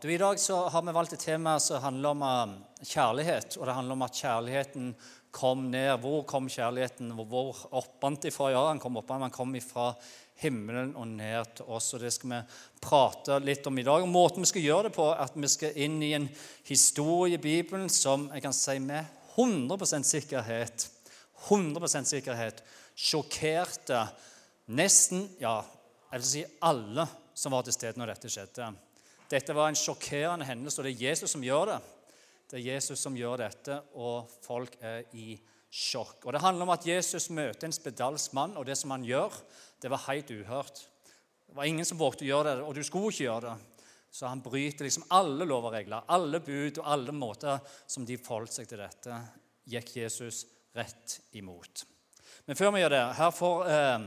Du, I dag så har vi valgt et tema som handler om uh, kjærlighet. Og det handler om at kjærligheten kom ned. Hvor kom kjærligheten? Hvor oppant ifra? Ja, han kom oppant, men kom ifra himmelen og ned til oss. og Det skal vi prate litt om i dag. Og Måten vi skal gjøre det på, er at vi skal inn i en historie i Bibelen som jeg kan si med 100% sikkerhet 100% sikkerhet sjokkerte nesten ja, jeg vil si alle som var til stede når dette skjedde. Dette var en sjokkerende hendelse, og det er Jesus som gjør det. Det er Jesus som gjør dette, og folk er i sjokk. Og Det handler om at Jesus møter en spedalsk mann, og det som han gjør, det var helt uhørt. Det var ingen som vågte å gjøre det, og du skulle ikke gjøre det. Så han bryter liksom alle lover og regler, alle bud og alle måter som de forholdt seg til dette, gikk Jesus rett imot. Men før vi gjør det Her får eh,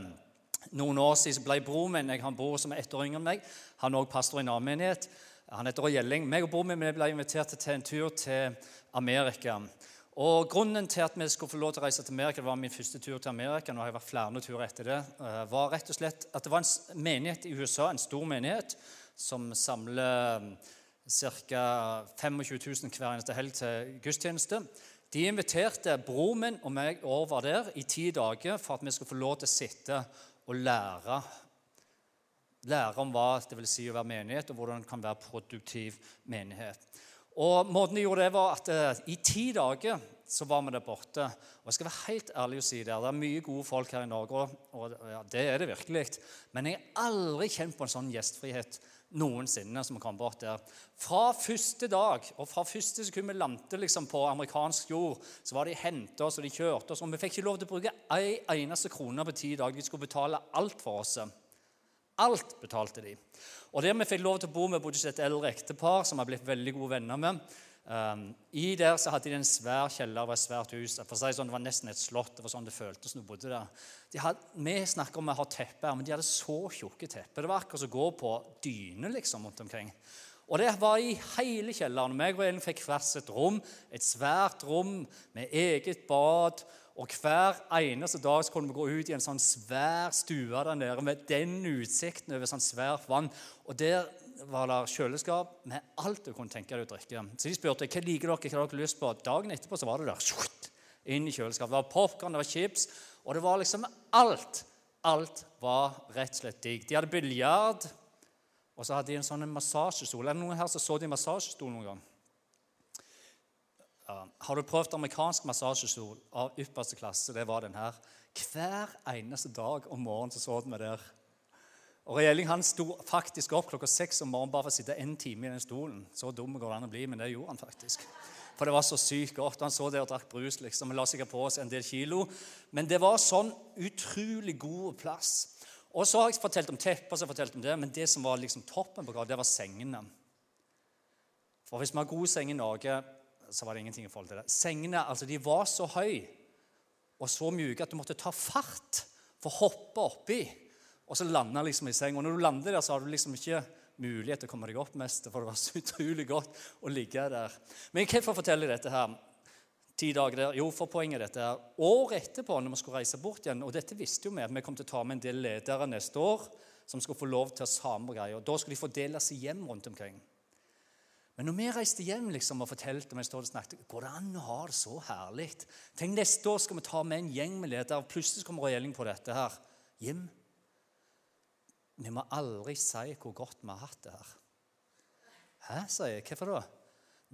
noen år siden ble broren min jeg har en bror som er ett år yngre enn meg. Han er også pastor i en annen menighet. Han heter Gjelling. Meg og broren min ble invitert til en tur til Amerika. Og Grunnen til at vi skulle få lov til å reise til Amerika, det var min første tur til Amerika, nå har jeg vært flere turer etter det, eh, var rett og slett at det var en menighet i USA, en stor menighet, som samler ca. 25 000 hver eneste helg til gudstjeneste. De inviterte broren min og meg over der i ti dager for at vi skulle få lov til å sitte og lære. Lære om hva det vil si å være menighet, og hvordan det kan være produktiv menighet. Og Måten de gjorde det, var at uh, i ti dager så var vi der borte. Og jeg skal være helt ærlig og si Det det er mye gode folk her i Norge, og ja, det er det virkelig. Men jeg har aldri kjent på en sånn gjestfrihet noensinne som kom bort der. Fra første dag og fra første sekund vi landet liksom på amerikansk jord, så var de hentet oss og de kjørte oss. Og vi fikk ikke lov til å bruke ei eneste krone på ti dager. De skulle betale alt for oss. Alt betalte de. Og der vi fikk lov til å bo med bodde et eldre ektepar som har blitt veldig gode venner med. Um, I der så hadde de en svær kjeller og et svært hus. For å si sånn, Det var nesten et slott. det var sånn det føltes når du bodde der. De hadde, vi snakker om å ha tepper, men de hadde så tjukke tepper. Det var akkurat som å gå på dyne liksom, rundt omkring. Og det var i hele kjelleren. Meg og Elin fikk hvert sitt rom. Et svært rom med eget bad. Og hver eneste dag så kunne vi gå ut i en sånn svær stue der nede med den utsikten over sånn svært vann. Og der var der kjøleskap med alt du kunne tenke deg å drikke. Så de spurte hva liker dere, hva har dere lyst på. Dagen etterpå så var det der. Inn i kjøleskapet. Det var popkorn, det var chips, og det var liksom alt. Alt var rett og slett digg. De hadde biljard, og så hadde de en sånn massasjestol. Er det noen her som så de massasjestol noen gang? Ja. Har du prøvd amerikansk massasjestol av ypperste klasse? Det var den her. Hver eneste dag om morgenen så, så vi der. Og Regjering han sto faktisk opp klokka seks om morgenen bare for å sitte en time i den stolen. Så dum går det an å bli, men det gjorde han faktisk. For det var så sykt godt. Han så det og drakk brus. liksom, Han La sikkert på oss en del kilo. Men det var sånn utrolig god plass. Og så har jeg fortalt om teppet, så har jeg fortalt om det, men det som var liksom toppen på det var sengene. For hvis vi har gode senger i Norge, så var det ingenting i forhold til det. Sengene altså, de var så høye og så mjuke at du måtte ta fart for å hoppe oppi og så landa liksom i seng. Og når du lander der, så har du liksom ikke mulighet til å komme deg opp mest, for det var så utrolig godt å ligge der. Men hvorfor forteller jeg dette her? Ti dager der. Jo, for poenget dette her. Året etterpå, når vi skulle reise bort igjen, og dette visste jo vi, at vi kom til å ta med en del ledere neste år som skulle få lov til å samme greier. Da skulle de fordele seg hjem rundt omkring. Men når vi reiste hjem liksom, og fortalte vi og snakket, går det an å ha det så herlig? Tenk, Neste år skal vi ta med en gjeng med ledere, plutselig kommer regjeringen på dette her. Hjem vi må aldri si hvor godt vi har hatt det her. Hæ, sier jeg. Hvorfor da?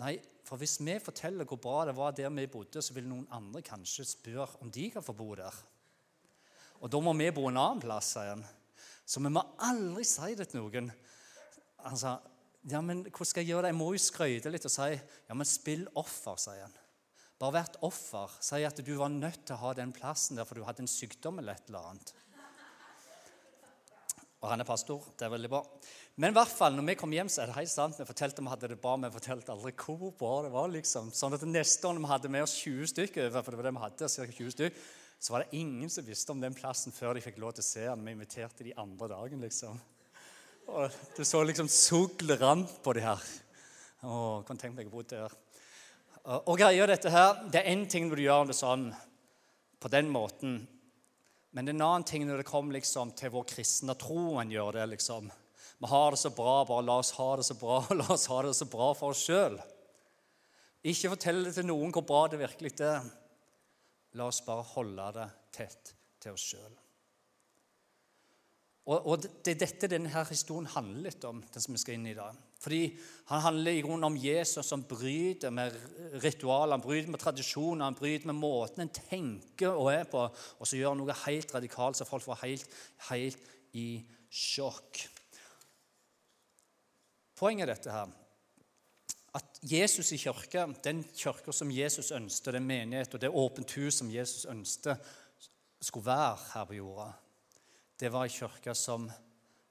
Nei, for hvis vi forteller hvor bra det var der vi bodde, så vil noen andre kanskje spørre om de kan få bo der. Og da må vi bo en annen plass, sier han. Så vi må aldri si det til noen. Han sa, ja, men hvordan skal jeg gjøre det? Jeg må jo skryte litt og si ja, men spill offer, sier han. Bare vært offer. Si at du var nødt til å ha den plassen der for du hadde en sykdom eller et eller annet. Og han er pastor. Det er veldig bra. Men i hvert fall, når vi kom hjem, så er det helt sant. Vi fortalte vi hadde det bra, men vi fortalte aldri hvor bra det var. liksom. Sånn at Neste år når vi hadde med oss 20 stykker, for det var det vi hadde, cirka 20 stykker, så var det ingen som visste om den plassen før de fikk lov til å se den. Vi inviterte de andre dagen, liksom. Og Du så liksom solen rant på de her. Å, kan tenke meg å bo der. Og greia dette her, Det er én ting når du gjør det sånn, på den måten men det er en annen ting når det kommer liksom til vår kristne tro. en gjør det liksom. Vi har det så bra, bare la oss ha det så bra. La oss ha det så bra for oss sjøl. Ikke fortell det til noen hvor bra det virkelig er. La oss bare holde det tett til oss sjøl. Og, og, Det er dette denne her historien handler litt om, den som vi skal inn i dag. Fordi Han handler i grunnen om Jesus som bryter med ritualer, han bryter med tradisjoner, han bryter med måten en tenker og er på, og så gjør han noe helt radikalt, så folk får helt, helt i sjokk. Poenget er dette her at Jesus i kirka, den kirka som Jesus ønsket, den menighet og det åpent hus som Jesus ønsket skulle være her på jorda, det var ei kirke som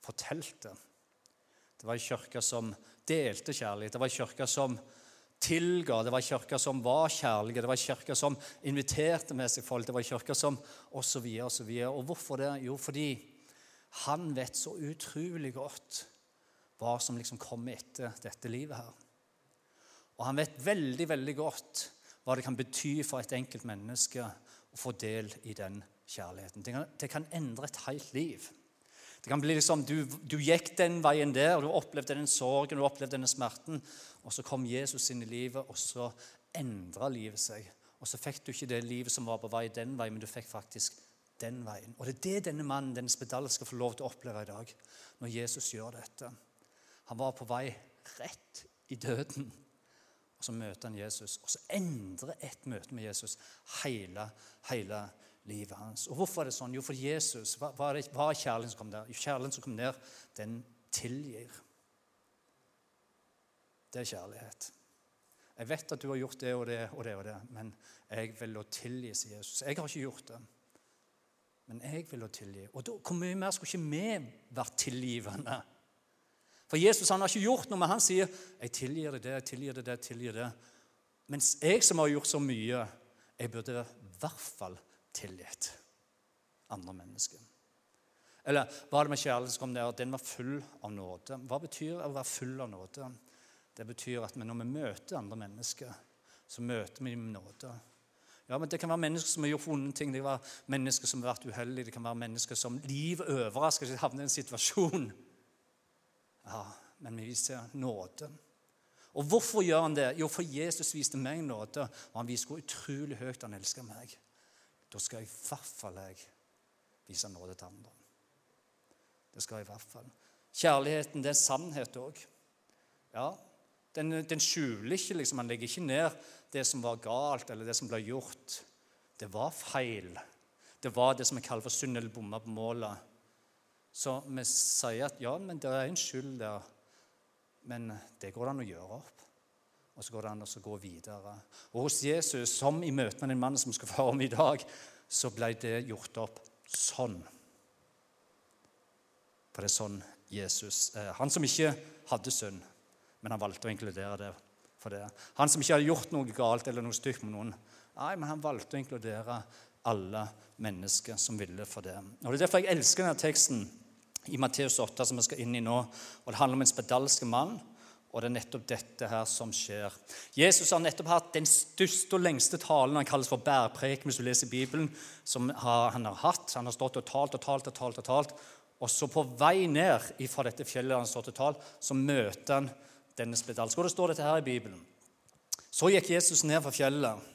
fortalte. Det var ei kirke som delte kjærlighet. Det var ei kirke som tilga. Det var ei kirke som var kjærlige. Det var ei kirke som inviterte med seg folk. Det var ei kirke som så videre. Og hvorfor det? Jo, fordi han vet så utrolig godt hva som liksom kommer etter dette livet her. Og han vet veldig, veldig godt hva det kan bety for et enkelt menneske å få del i den kjærligheten. Det kan, det kan endre et helt liv. Det kan bli liksom, du, du, gikk den veien der, og du opplevde den sorgen du opplevde denne smerten. Og så kom Jesus inn i livet, og så endra livet seg. Og så fikk du ikke det livet som var på vei den veien, men du fikk faktisk den veien. Og det er det denne mannen, denne spedal, skal få lov til å oppleve i dag, når Jesus gjør dette. Han var på vei rett i døden. Og Så møter han Jesus, og så endrer et møte med Jesus hele, hele livet hans. Og Hvorfor er det sånn? Jo, for Jesus, hva, det, hva er kjærligheten som kom der? Jo, kjærligheten som kom der, den tilgir. Det er kjærlighet. Jeg vet at du har gjort det og det og det, og det, men jeg vil å tilgi, sier Jesus. Jeg har ikke gjort det, men jeg vil å tilgi. Og da, Hvor mye mer skulle ikke vi vært tilgivende? For Jesus han har ikke gjort noe, men han sier 'Jeg tilgir deg det, jeg tilgir deg det, jeg tilgir det'. Mens jeg som har gjort så mye, jeg burde i hvert fall tilgitt andre mennesker. Eller hva er det med kjærlighet som kom der, den var full av nåde? Hva betyr å være full av nåde? Det betyr at når vi møter andre mennesker, så møter vi dem med nåde. Ja, men Det kan være mennesker som har gjort vonde ting, det kan være mennesker som har vært uheldige, det kan være mennesker som livet overrasker, seg havner i en situasjon ja, men vi viser nåde. Og hvorfor gjør han det? Jo, for Jesus viste meg nåde, og han viste hvor utrolig høyt han elsker meg. Da skal i hvert fall jeg vise nåde til andre. Det skal i hvert fall. Kjærligheten, det er sannhet òg. Ja, den, den, skjuler ikke, liksom, Han legger ikke ned det som var galt, eller det som ble gjort. Det var feil. Det var det som vi kaller for synd eller bomma på målet. Så vi sier at ja, men det er en skyld der, men det går det an å gjøre opp. Og så går det an å gå videre. Og hos Jesus, som i møte med den mannen som skal få om i dag, så ble det gjort opp sånn. For det er sånn Jesus er. Han som ikke hadde synd, men han valgte å inkludere det for det. Han som ikke hadde gjort noe galt eller noe stygt med noen, nei, men han valgte å inkludere alle mennesker som ville for det. Og Det er derfor jeg elsker denne teksten i Matteus 8, som vi skal inn i nå. og Det handler om en spedalsk mann, og det er nettopp dette her som skjer. Jesus har nettopp hatt den største og lengste talen han kalles for bærpreken, hvis du leser Bibelen, som han har hatt. Han har stått og talt og talt og talt. Og talt. Og så på vei ned fra dette fjellet han stått og talt, så møter han denne spedalske. Og det står dette her i Bibelen. Så gikk Jesus ned fra fjellet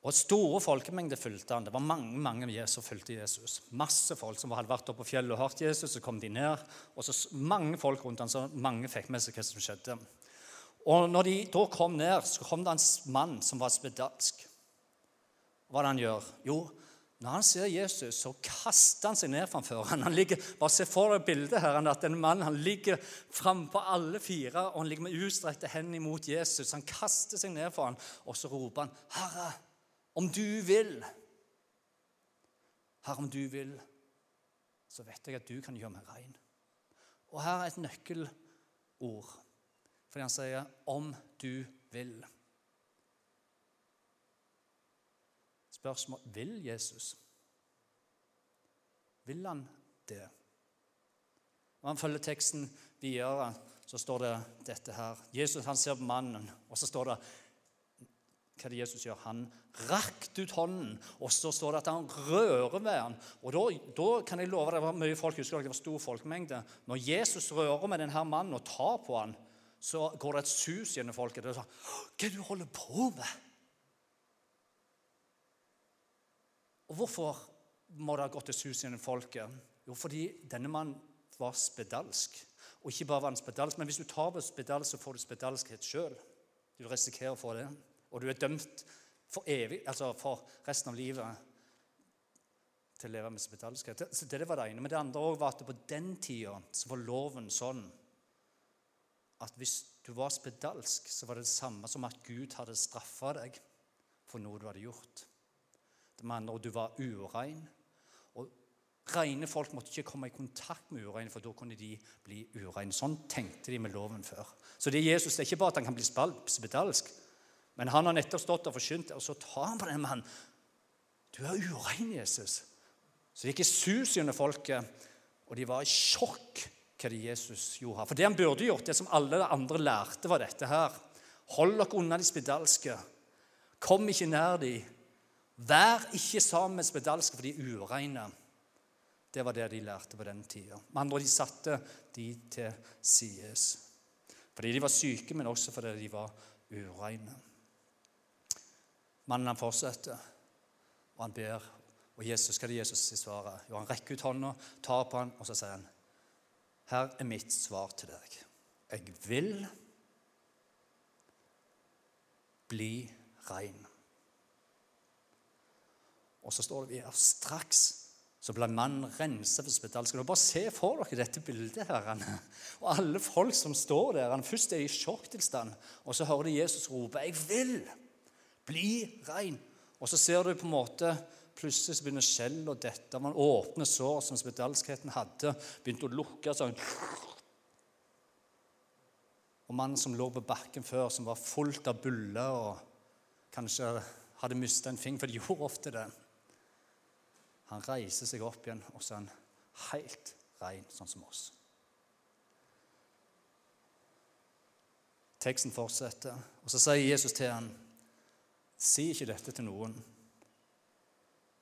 Og Store folkemengder fulgte han. Det var mange mange som fulgte Jesus. Masse folk som hadde vært oppe på fjellet og hørt Jesus, så kom de ned. og så Mange folk rundt han, så mange fikk med seg hva som skjedde. Og når de da kom ned, så kom det en mann som var spedalsk. Hva er det han gjør? Jo, når han ser Jesus, så kaster han seg ned framfor ham. Han ligger, bare Se for deg bildet her, at en mann han ligger frampå alle fire og han ligger med utstrekte hender mot Jesus. Han kaster seg ned for ham, og så roper han, 'Herre, om du vil, Herre, om du vil, så vet jeg at du kan gjøre meg rein. Og her er et nøkkelord. Fordi han sier 'om du vil'. Spørsmål vil Jesus? Vil han det? Når han følger teksten videre, så står det dette her. Jesus han ser på mannen, og så står det hva det Jesus gjør? Han rakte ut hånden, og så står det at han rører ved han. Og da, da kan jeg love deg, det var mye folk, husker dere, det var stor folkemengde. Når Jesus rører med denne mannen og tar på han, så går det et sus gjennom folket. Det er sånn Hva er det du holder på med? Og hvorfor må det ha gått et sus gjennom folket? Jo, fordi denne mannen var spedalsk. Og ikke bare var han spedalsk, men hvis du tar på spedalsk, så får du spedalskhet sjøl. Du risikerer å få det. Og du er dømt for evig, altså for resten av livet til å leve med spedalskhet. Så det var det ene. Men det andre også var at på den tida var loven sånn at hvis du var spedalsk, så var det det samme som at Gud hadde straffa deg for noe du hadde gjort. Det med andre ord, du var urein. Og rene folk måtte ikke komme i kontakt med ureine, for da kunne de bli ureine. Sånn tenkte de med loven før. Så det er Jesus det er ikke bare at han kan bli spedalsk, men han har nettopp stått og forkynt, og så tar han på den mannen. Du er urein, Jesus. Så det gikk i sus gjennom folket, og de var i sjokk hva det Jesus gjorde her. For det han burde gjort, det som alle andre lærte, var dette her. Hold dere unna de spedalske. Kom ikke nær de. Vær ikke sammen med spedalske, for de er ureine. Det var det de lærte på den tida. Med andre de satte de til sides. Fordi de var syke, men også fordi de var ureine. Mannen han fortsetter, og han ber. Og Jesus, hva er det Jesus svarer? Jo, Han rekker ut hånda, tar på han, og så sier han her er mitt svar til deg. Jeg vil bli rein. Og så står det vi her straks så ble mannen renset for spedalsk. Bare se for dere dette bildet. her. Og alle folk som står der. Han først er i sjokktilstand, og så hører de Jesus rope 'Jeg vil bli rein'. Og så ser du på en måte Plutselig så begynner skjell og dette. Man åpner sår som spedalskheten hadde, begynte å lukke sånn. Og mannen som lå på bakken før, som var fullt av buller og kanskje hadde mista en finger, for de gjorde ofte det Han reiser seg opp igjen, og så er han helt rein, sånn som oss. Teksten fortsetter, og så sier Jesus til ham, Si ikke dette til noen.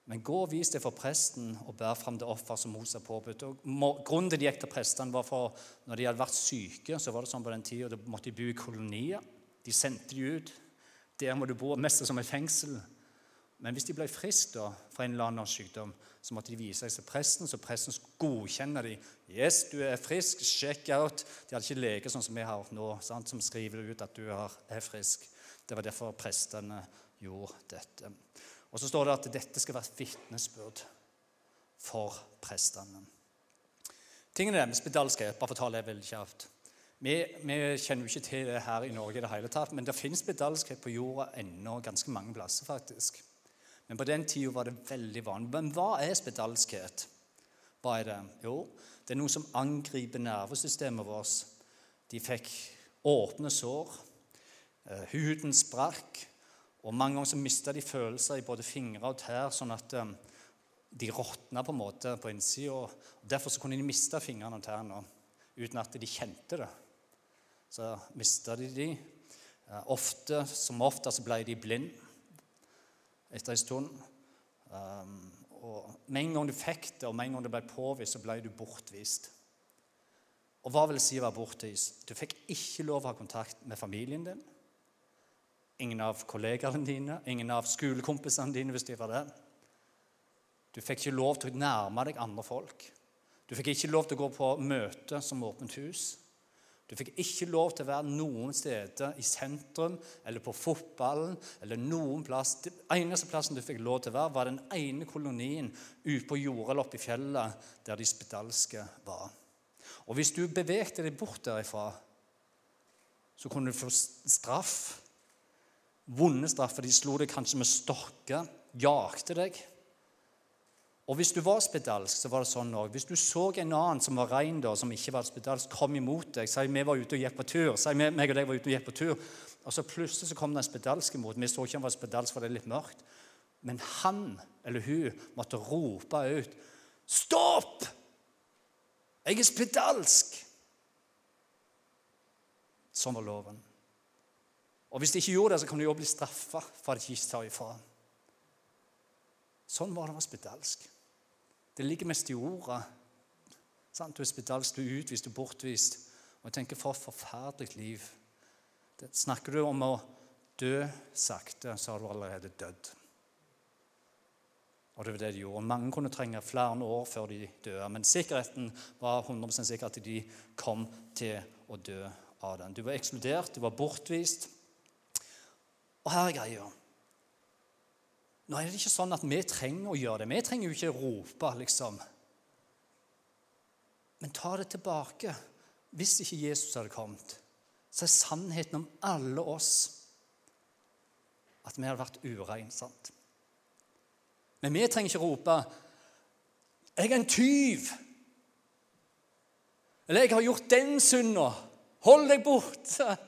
Men gå og vis det for presten og bær fram det offer som Moses har påbudt. Grunnen til de gikk til prestene, var for når de hadde vært syke, så var det sånn på den tida, da måtte de bo i kolonier. De sendte de ut. Der må du bo, mest som et fengsel. Men hvis de ble friske da, fra en eller annen sykdom, så måtte de vise seg til presten, så presten godkjenner de. Yes, du er frisk. Check out. De hadde ikke leger sånn som vi har nå, sant? som skriver ut at du er frisk. Det var derfor prestene gjorde dette. Og så står det at dette skal være et vitnesbyrd for prestene. Tingene med spedalskhet, bare for å det veldig kjapt. Vi, vi, kjenner jo ikke til det her i Norge, i det hele tatt, men det finnes spedalskhet på jorda ennå ganske mange plasser. faktisk. Men på den tida var det veldig vanlig. Men hva er spedalskhet? Hva er det? Jo, det er noe som angriper nervesystemet vårt. De fikk åpne sår. Eh, huden sprakk. Og Mange ganger så mista de følelser i både fingre og tær, sånn at um, de råtna på en måte på innsida. Derfor så kunne de miste fingrene og tærne uten at de kjente det. Så mista de de. Ofte, som ofte så ble de blind etter en stund. Um, og Med en gang du fikk det, og med en gang det ble påvist, så ble du bortvist. Og hva vil si å være bortvist? Du fikk ikke lov å ha kontakt med familien din ingen av kollegaene dine, ingen av skolekompisene dine hvis de var det. Du fikk ikke lov til å nærme deg andre folk. Du fikk ikke lov til å gå på møte som åpent hus. Du fikk ikke lov til å være noen steder i sentrum eller på fotballen eller noen plass. Den eneste plassen du fikk lov til å være, var den ene kolonien ute på jorda eller oppe i fjellet der de spedalske var. Og hvis du bevegte deg bort derifra, så kunne du få straff vonde straffer. De slo deg kanskje med stokker, jakte deg. Og Hvis du var spedalsk, så var det sånn også. Hvis du så en annen som var rein, da, som ikke var spedalsk, kom imot deg Si vi var ute og gikk på tur. Si meg og deg var ute og gikk på tur. Og så Plutselig så kom det en spedalsk imot. Vi så ikke han var spedalsk, for det er litt mørkt. Men han eller hun måtte rope ut 'Stopp! Jeg er spedalsk!' Sånn var loven. Og hvis de ikke gjorde det, så kan de jo bli straffa for at de ikke tar ifra. Sånn var det med spedalsk. Det ligger mest i ordet. Sant? Du er spedalsk, du er utvist, du er bortvist. Og jeg tenker, For et forferdelig liv. Det, snakker du om å dø sakte, så har du allerede dødd. Og det var det de gjorde. Mange kunne trenge flere år før de døde. Men sikkerheten var 100% sikker at de kom til å dø av den. Du var ekskludert, du var bortvist. Og her er greia. Nå er det ikke sånn at vi trenger å gjøre det. Vi trenger jo ikke rope, liksom. Men ta det tilbake. Hvis ikke Jesus hadde kommet, så er sannheten om alle oss at vi hadde vært urein. sant? Men vi trenger ikke rope 'Jeg er en tyv'. Eller 'Jeg har gjort den synda'. Hold deg borte.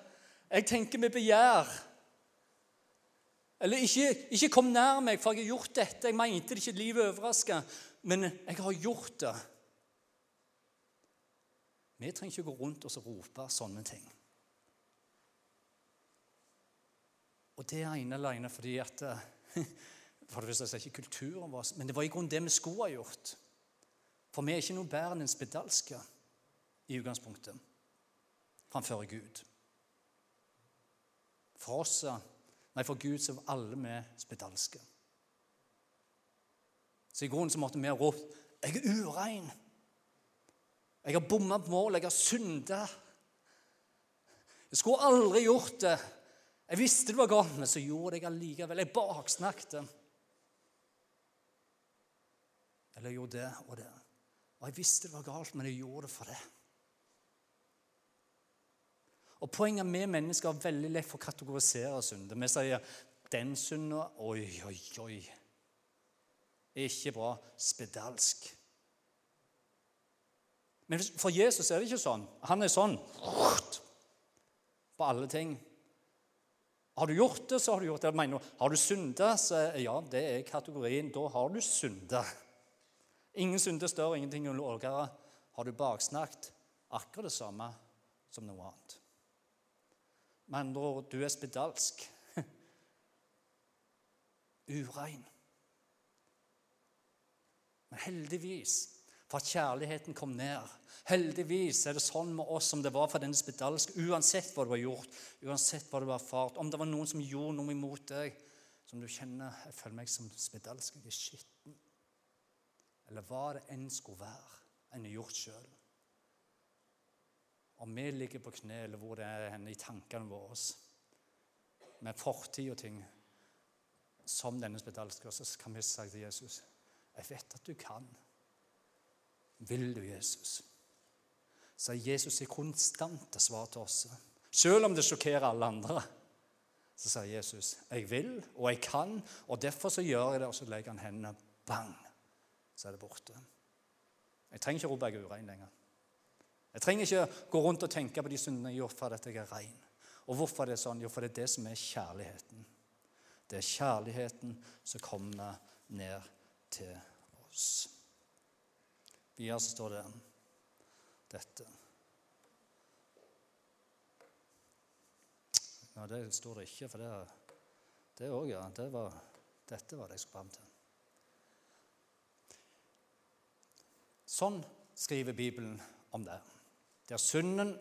Jeg tenker med begjær. Eller ikke, ikke, kom nær meg, for jeg har gjort dette. Jeg mente det ikke livet overraska, men jeg har gjort det. Vi trenger ikke gå rundt og rope sånne ting. Og det er ene alene fordi at For det er ikke kulturen vår, men det var i grunnen det vi skulle ha gjort. For vi er ikke noe bedre enn en spedalske i utgangspunktet framfor Gud. For oss Nei, for Gud så var alle vi spedalske. Så i grunnen så måtte vi ha ropt 'Jeg er urein'. Jeg har bomma på mål, jeg har synda. Jeg skulle aldri gjort det. Jeg visste det var galt, men så gjorde jeg det allikevel. Jeg baksnakket. Eller jeg gjorde det og det. Og jeg visste det var galt, men jeg gjorde det for det. Og Poenget med mennesker er veldig lett for å kategorisere synder. Vi sier 'den synda Oi, oi, oi. Ikke bra. Spedalsk. Men for Jesus er det ikke sånn. Han er sånn på alle ting. Har du gjort det, så har du gjort det. Mener, har du synda, så ja, det er kategorien. Da har du synda. Ingen synder større, ingenting er lavere. Har du baksnakket, akkurat det samme som noe annet. Med andre ord, du er spedalsk. Urein. Men heldigvis, for at kjærligheten kom ned Heldigvis er det sånn med oss som det var for denne spedalske. Uansett hva du har gjort, uansett hva du har erfart, om det var noen som gjorde noe imot deg, som du kjenner Jeg føler meg som spedalsk, jeg er skitten. Eller hva det enn skulle være en har gjort sjøl. Om vi ligger på kne, eller hvor det er henne i tankene våre, med fortid og ting som denne spedalske, så kan vi si til Jesus Jeg vet at du kan. Vil du, Jesus? Så er Jesus i konstante svar til oss. Selv om det sjokkerer alle andre, så sier Jesus jeg vil, og jeg kan, og derfor så gjør jeg det. Og så legger han hendene bang, så er det borte. Jeg trenger ikke rope jeg er urein lenger. Jeg trenger ikke gå rundt og tenke på de syndene jeg har gjort for at jeg er ren. Og hvorfor er det sånn? Jo, for det er det som er kjærligheten. Det er kjærligheten som kommer ned til oss. Videre så står det dette. Ja, det står det ikke, for det det òg, ja. Det var, dette var det jeg skulle fram til. Sånn skriver Bibelen om det. Der synden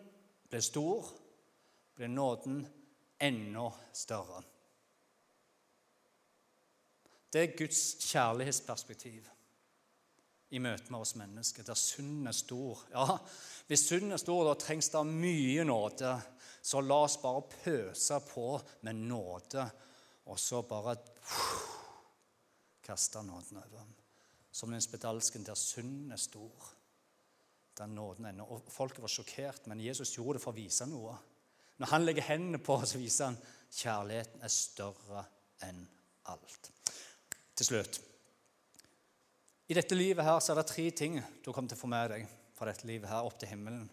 ble stor, ble nåden enda større. Det er Guds kjærlighetsperspektiv i møte med oss mennesker, der synden er stor. Ja, Hvis synden er stor, da trengs det mye nåde. Så la oss bare pøse på med nåde, og så bare kaste nåden over. Som den spedalsken der synden er stor den nåden ennå. Og folket var sjokkert, men Jesus gjorde det for å vise noe. Når han legger hendene på så viser han kjærligheten er større enn alt. Til slutt I dette livet her så er det tre ting du kommer til å få med deg fra dette livet her opp til himmelen.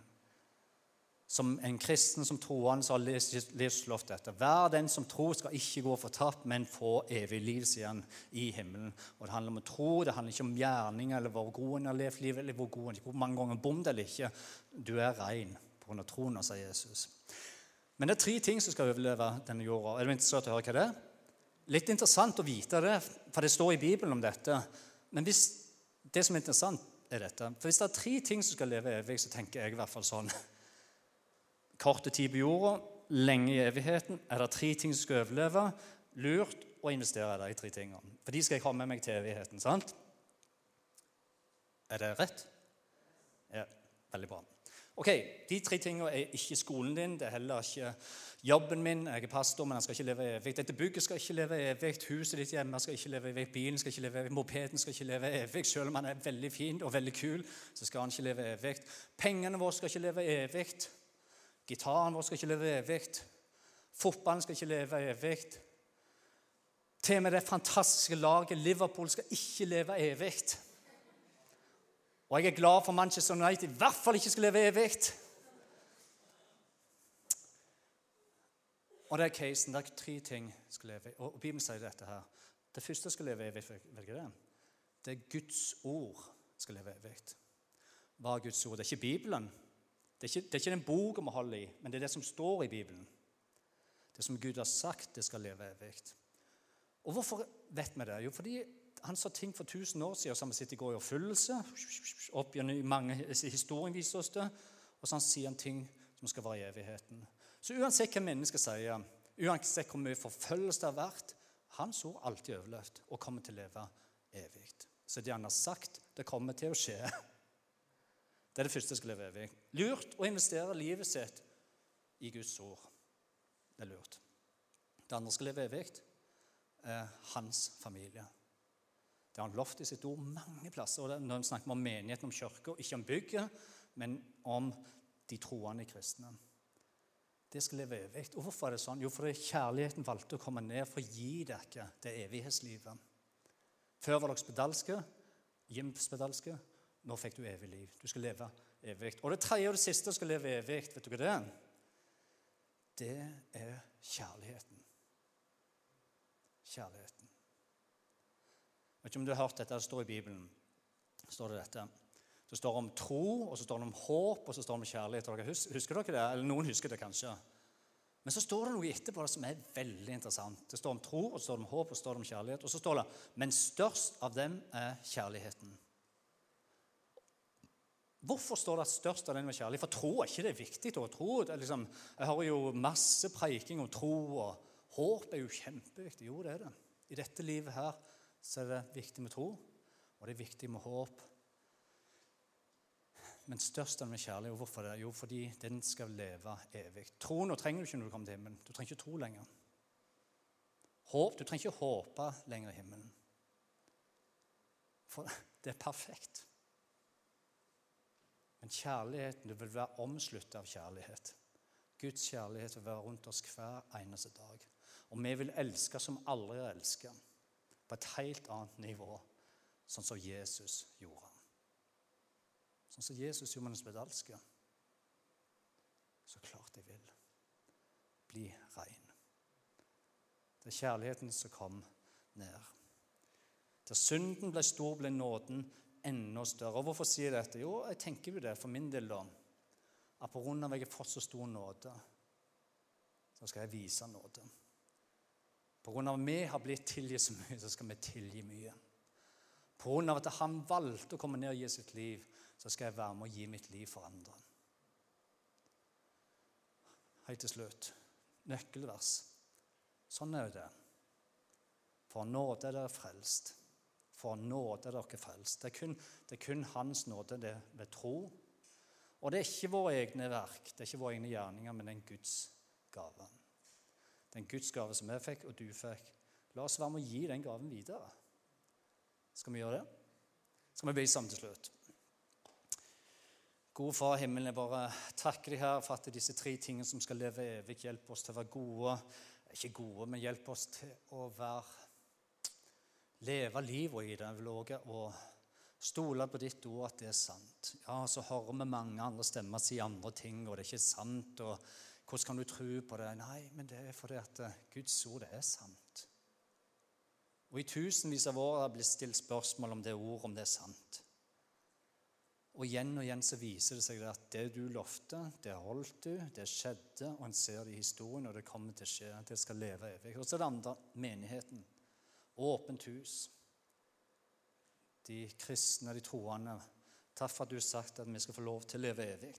Som en kristen som troende så har livslov dette. Hver den som tror, skal ikke gå fortapt, men få evig liv, sier han, i himmelen. Og Det handler om å tro, det handler ikke om gjerning eller hvor god en har levd livet, eller hvor, god, hvor mange ganger bom eller ikke. Du er rein pga. troen, sier Jesus. Men det er tre ting som skal overleve denne jorda. Er du interessert i å høre hva det er? Litt interessant å vite det, for det står i Bibelen om dette. Men hvis, det som er interessant, er dette. For hvis det er tre ting som skal leve evig, så tenker jeg i hvert fall sånn Korte tid på jorda, lenge i evigheten. Er det tre ting som skal overleve? Lurt å investere i de tre tingene. For de skal jeg ha med meg til evigheten. sant? Er det rett? Ja, veldig bra. Ok, De tre tingene er ikke skolen din, det er heller ikke jobben min. Jeg er pastor, men han skal ikke leve evig. Dette bygget skal ikke leve evig. Huset ditt hjemme skal ikke leve evig. Bilen skal ikke leve evig. Mopeden skal ikke leve evig. Selv om han er veldig fin og veldig kul, så skal han ikke leve evig. Pengene våre skal ikke leve evig. Gitaren vår skal ikke leve evig. Fotballen skal ikke leve evig. Til og med det fantastiske laget Liverpool skal ikke leve evig. Og jeg er glad for Manchester United i hvert fall ikke skal leve evig. Og det er casen. Det er tre ting skal leve Og Bibelen sier dette her. Det første skal leve evig. Vet det? Det er Guds ord skal leve evig. Hva er Guds ord? Det er ikke Bibelen. Det er ikke, det er ikke den boka vi holder i, men det er det som står i Bibelen. Det som Gud har sagt, det skal leve evig. Og hvorfor vet vi det? Jo, fordi han sa ting for 1000 år siden som sitter i går i oppfyllelse. Opp mange Historien viser oss det. Og så han sier han ting som skal være i evigheten. Så uansett hva mennesker sier, uansett hvor mye forfølgelse det har vært, hans ord alltid overlevd og kommer til å leve evig. Så det han har sagt, det kommer til å skje. Det er det første jeg skal leve evig. Lurt å investere livet sitt i Guds ord. Det er lurt. Det andre skal leve evig. Er hans familie. Det har han lovt i sitt ord mange plasser. og Når vi snakker om menigheten, om kirka, ikke om bygget, men om de troende kristne. Det skal leve evig. Og hvorfor er det sånn? Jo, fordi kjærligheten valgte å komme ned for å gi dere det evighetslivet. Før var dere spedalske, spedalske. Nå fikk du evig liv. Du skal leve evig. Og det tredje og det siste skal leve evig. Vet du hva det er? Det er kjærligheten. Kjærligheten. vet ikke om du har hørt dette, det står i Bibelen. står Det dette. Det står om tro, og så står det om håp, og så står det om kjærlighet. Husker dere det? Eller noen husker det kanskje. Men så står det noe etterpå som er veldig interessant. Det står om tro, og så står det om håp, og så står det om kjærlighet. Og så står det men størst av dem er kjærligheten. Hvorfor står det at størst av den med kjærlighet? For tro er ikke det viktig. å tro. Liksom, jeg har jo masse preiking om tro, og håp er jo kjempeviktig. Jo, det er det. I dette livet her så er det viktig med tro, og det er viktig med håp. Men størst av den med kjærlighet. Hvorfor det? Jo, fordi den skal leve evig. Tro nå trenger du ikke når du kommer til himmelen. Du trenger ikke tro lenger. Håp, Du trenger ikke håpe lenger i himmelen. For det er perfekt. Men kjærligheten, du vil være omsluttet av kjærlighet. Guds kjærlighet vil være rundt oss hver eneste dag. Og vi vil elske som aldri har elsket, på et helt annet nivå, sånn som Jesus gjorde. Sånn som Jesus gjorde med den spedalske. Så klart jeg vil. Bli rein. Det er kjærligheten som kom ned. Der synden ble stor, ble nåden enda større. Og Hvorfor sier jeg dette? Jo, jeg tenker jo det for min del, da. At på grunn av at jeg har fått så stor nåde, så skal jeg vise nåde. På grunn av at vi har blitt tilgitt så mye, så skal vi tilgi mye. På grunn av at han valgte å komme ned og gi sitt liv, så skal jeg være med og gi mitt liv for andre. Helt til slutt nøkkelvers. Sånn er det. For nåde er dere frelst for nåde er dere frelst. Det er, kun, det er kun Hans nåde det ved tro. Og det er ikke våre egne verk, det er ikke våre egne gjerninger, men det er en Guds gave. Det er en Guds gave som jeg fikk, og du fikk. La oss være med å gi den gaven videre. Skal vi gjøre det? Skal vi bli sammen til slutt? Gode Far i himmelen, jeg bare takker deg her for at disse tre tingene som skal leve evig, hjelper oss til å være gode. Ikke gode, men hjelper oss til å være leve livet i det. Jeg vil våge stole på ditt ord at det er sant. Ja, Så hører vi mange andre stemmer si andre ting, og det er ikke sant. og Hvordan kan du tro på det? Nei, men det er fordi at eh, Guds ord det er sant. Og I tusenvis av år har det blitt stilt spørsmål om det ordet, om det er sant. Og igjen og igjen så viser det seg at det du lovte, det holdt du, det skjedde, og en ser det i historien, og det kommer til å skje. Det skal leve evig. Og så er det andre menigheten. Åpent hus. De kristne, de troende. Takk for at du har sagt at vi skal få lov til å leve evig.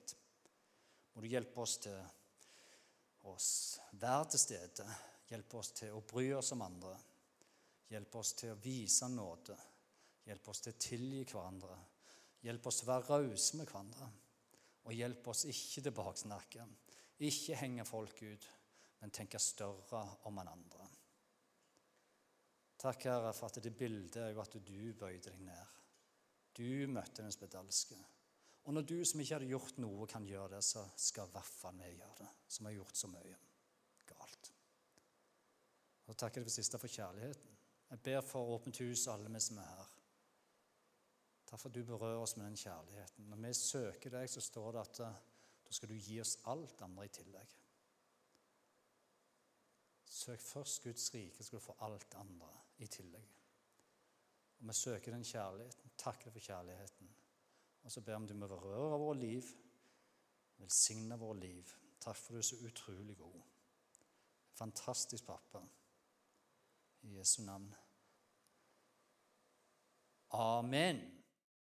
Må du hjelpe oss til å være til stede. Hjelpe oss til å bry oss om andre. Hjelpe oss til å vise nåde. Hjelpe oss til å tilgi hverandre Hjelp oss til å være rause med hverandre. Og hjelp oss ikke til baksnakke. Ikke henge folk ut, men tenke større om en andre. Takk, Herre, for at det bildet er jo at du bøyde deg ned. Du møtte den spedalske. Og når du som ikke hadde gjort noe, kan gjøre det, så skal i hvert fall vi gjøre det, som har gjort så mye galt. Og takker deg for siste for kjærligheten. Jeg ber for åpent hus, alle vi som er her. Takk for at du berører oss med den kjærligheten. Når vi søker deg, så står det at eh, da skal du gi oss alt andre i tillegg. Søk først Guds rike, så skal du få alt andre i tillegg. Og Vi søker den kjærligheten. Takker for kjærligheten. Og så ber vi om du må berøre våre liv, velsigne våre liv. Takk for du er så utrolig god. Fantastisk pappa. I Jesu navn. Amen.